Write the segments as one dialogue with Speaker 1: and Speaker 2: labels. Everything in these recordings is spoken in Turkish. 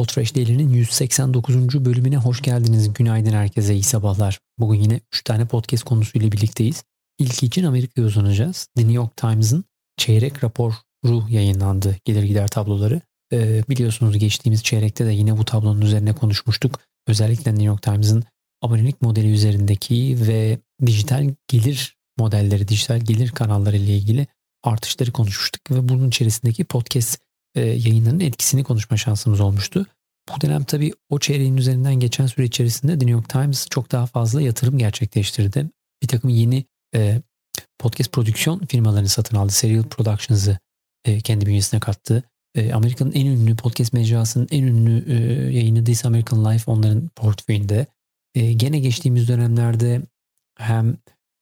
Speaker 1: Podfresh Daily'nin 189. bölümüne hoş geldiniz. Günaydın herkese, iyi sabahlar. Bugün yine 3 tane podcast konusuyla birlikteyiz. İlk için Amerika'ya uzanacağız. The New York Times'ın çeyrek raporu yayınlandı. Gelir gider tabloları. Ee, biliyorsunuz geçtiğimiz çeyrekte de yine bu tablonun üzerine konuşmuştuk. Özellikle New York Times'ın abonelik modeli üzerindeki ve dijital gelir modelleri, dijital gelir kanalları ile ilgili artışları konuşmuştuk ve bunun içerisindeki podcast e, yayınlarının etkisini konuşma şansımız olmuştu. Bu dönem tabii o çeyreğin üzerinden geçen süre içerisinde The New York Times çok daha fazla yatırım gerçekleştirdi. Bir takım yeni e, podcast prodüksiyon firmalarını satın aldı. Serial Productions'ı e, kendi bünyesine kattı. E, Amerika'nın en ünlü podcast mecrasının en ünlü e, yayını This American Life onların portföyünde. E, gene geçtiğimiz dönemlerde hem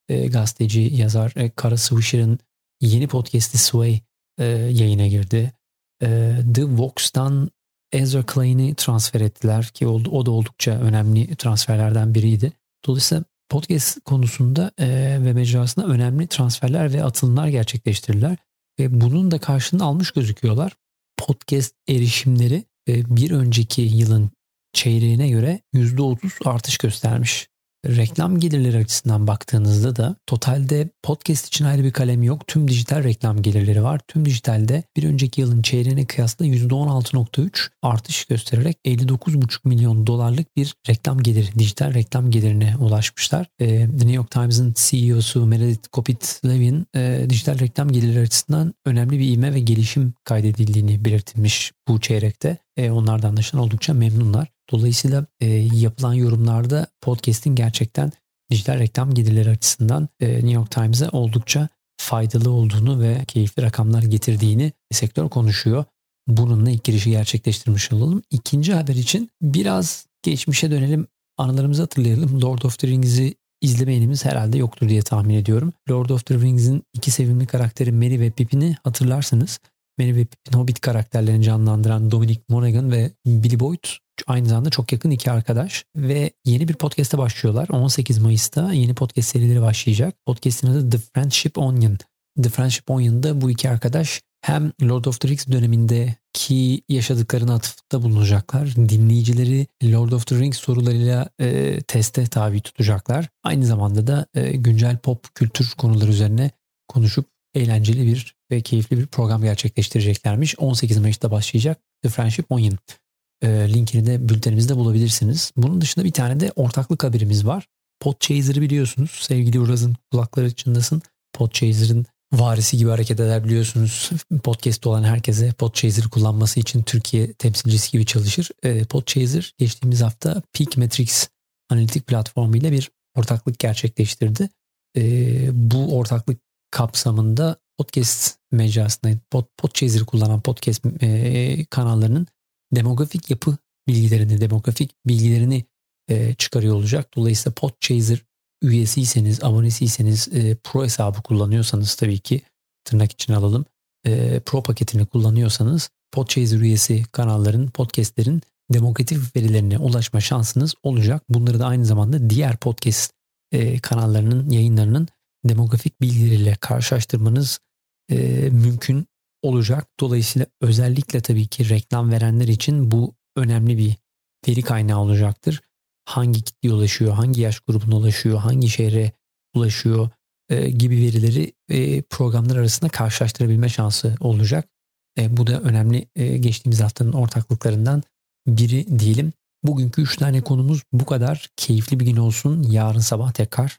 Speaker 1: e, gazeteci, yazar e, Kara Swisher'ın yeni podcast'i Sway e, yayına girdi. E, The Vox'tan Ezra Klein'i transfer ettiler ki o da oldukça önemli transferlerden biriydi. Dolayısıyla podcast konusunda e, ve mecrasında önemli transferler ve atılımlar gerçekleştirdiler. Ve bunun da karşılığını almış gözüküyorlar. Podcast erişimleri e, bir önceki yılın çeyreğine göre %30 artış göstermiş reklam gelirleri açısından baktığınızda da totalde podcast için ayrı bir kalem yok. Tüm dijital reklam gelirleri var. Tüm dijitalde bir önceki yılın çeyreğine kıyasla %16.3 artış göstererek 59.5 milyon dolarlık bir reklam geliri, dijital reklam gelirine ulaşmışlar. Ee, The New York Times'ın CEO'su Meredith Kopit Levin e, dijital reklam gelirleri açısından önemli bir ivme ve gelişim kaydedildiğini belirtilmiş bu çeyrekte. E, onlardan anlaşılan oldukça memnunlar. Dolayısıyla e, yapılan yorumlarda podcast'in gerçekten dijital reklam gelirleri açısından e, New York Times'a oldukça faydalı olduğunu ve keyifli rakamlar getirdiğini sektör konuşuyor. Bununla ilk girişi gerçekleştirmiş olalım. İkinci haber için biraz geçmişe dönelim. Anılarımızı hatırlayalım. Lord of the Rings'i izlemeyenimiz herhalde yoktur diye tahmin ediyorum. Lord of the Rings'in iki sevimli karakteri Merry ve Pippin'i hatırlarsınız. Merry ve Pippin Hobbit karakterlerini canlandıran Dominic Monaghan ve Billy Boyd aynı zamanda çok yakın iki arkadaş ve yeni bir podcast'e başlıyorlar. 18 Mayıs'ta yeni podcast serileri başlayacak. Podcast'in adı The Friendship Onion. The Friendship Onion'da bu iki arkadaş hem Lord of the Rings dönemindeki yaşadıklarını atıfta bulunacaklar. Dinleyicileri Lord of the Rings sorularıyla e, teste tabi tutacaklar. Aynı zamanda da e, güncel pop kültür konuları üzerine konuşup eğlenceli bir ve keyifli bir program gerçekleştireceklermiş. 18 Mayıs'ta başlayacak The Friendship Onion. E, linkini de bültenimizde bulabilirsiniz. Bunun dışında bir tane de ortaklık haberimiz var. Podchaser'ı biliyorsunuz. Sevgili Uraz'ın kulakları çınlasın. Podchaser'ın varisi gibi hareket eder biliyorsunuz. Podcast olan herkese Podchaser'ı kullanması için Türkiye temsilcisi gibi çalışır. E, Podchaser geçtiğimiz hafta Peak Metrics analitik platformu ile bir ortaklık gerçekleştirdi. E, bu ortaklık kapsamında podcast mecrasında pod, Podchaser kullanan podcast e, kanallarının demografik yapı bilgilerini, demografik bilgilerini e, çıkarıyor olacak. Dolayısıyla Podchaser üyesiyseniz, abonesiyseniz, e, pro hesabı kullanıyorsanız tabii ki tırnak için alalım. E, pro paketini kullanıyorsanız Podchaser üyesi kanalların, podcastlerin demografik verilerine ulaşma şansınız olacak. Bunları da aynı zamanda diğer podcast e, kanallarının yayınlarının demografik bilgileriyle karşılaştırmanız e, mümkün olacak. Dolayısıyla özellikle tabii ki reklam verenler için bu önemli bir veri kaynağı olacaktır. Hangi kitleye ulaşıyor, hangi yaş grubuna ulaşıyor, hangi şehre ulaşıyor e, gibi verileri e, programlar arasında karşılaştırabilme şansı olacak. E, bu da önemli e, geçtiğimiz haftanın ortaklıklarından biri diyelim. Bugünkü 3 tane konumuz bu kadar. Keyifli bir gün olsun. Yarın sabah tekrar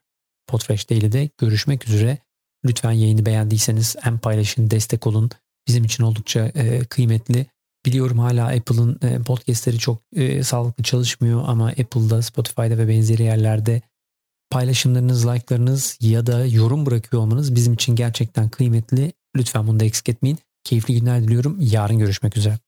Speaker 1: Podfresh Daily'de görüşmek üzere. Lütfen yayını beğendiyseniz hem paylaşın, destek olun bizim için oldukça e, kıymetli. Biliyorum hala Apple'ın e, podcastleri çok e, sağlıklı çalışmıyor ama Apple'da, Spotify'da ve benzeri yerlerde paylaşımlarınız, like'larınız ya da yorum bırakıyor olmanız bizim için gerçekten kıymetli. Lütfen bunu da eksik etmeyin. Keyifli günler diliyorum. Yarın görüşmek üzere.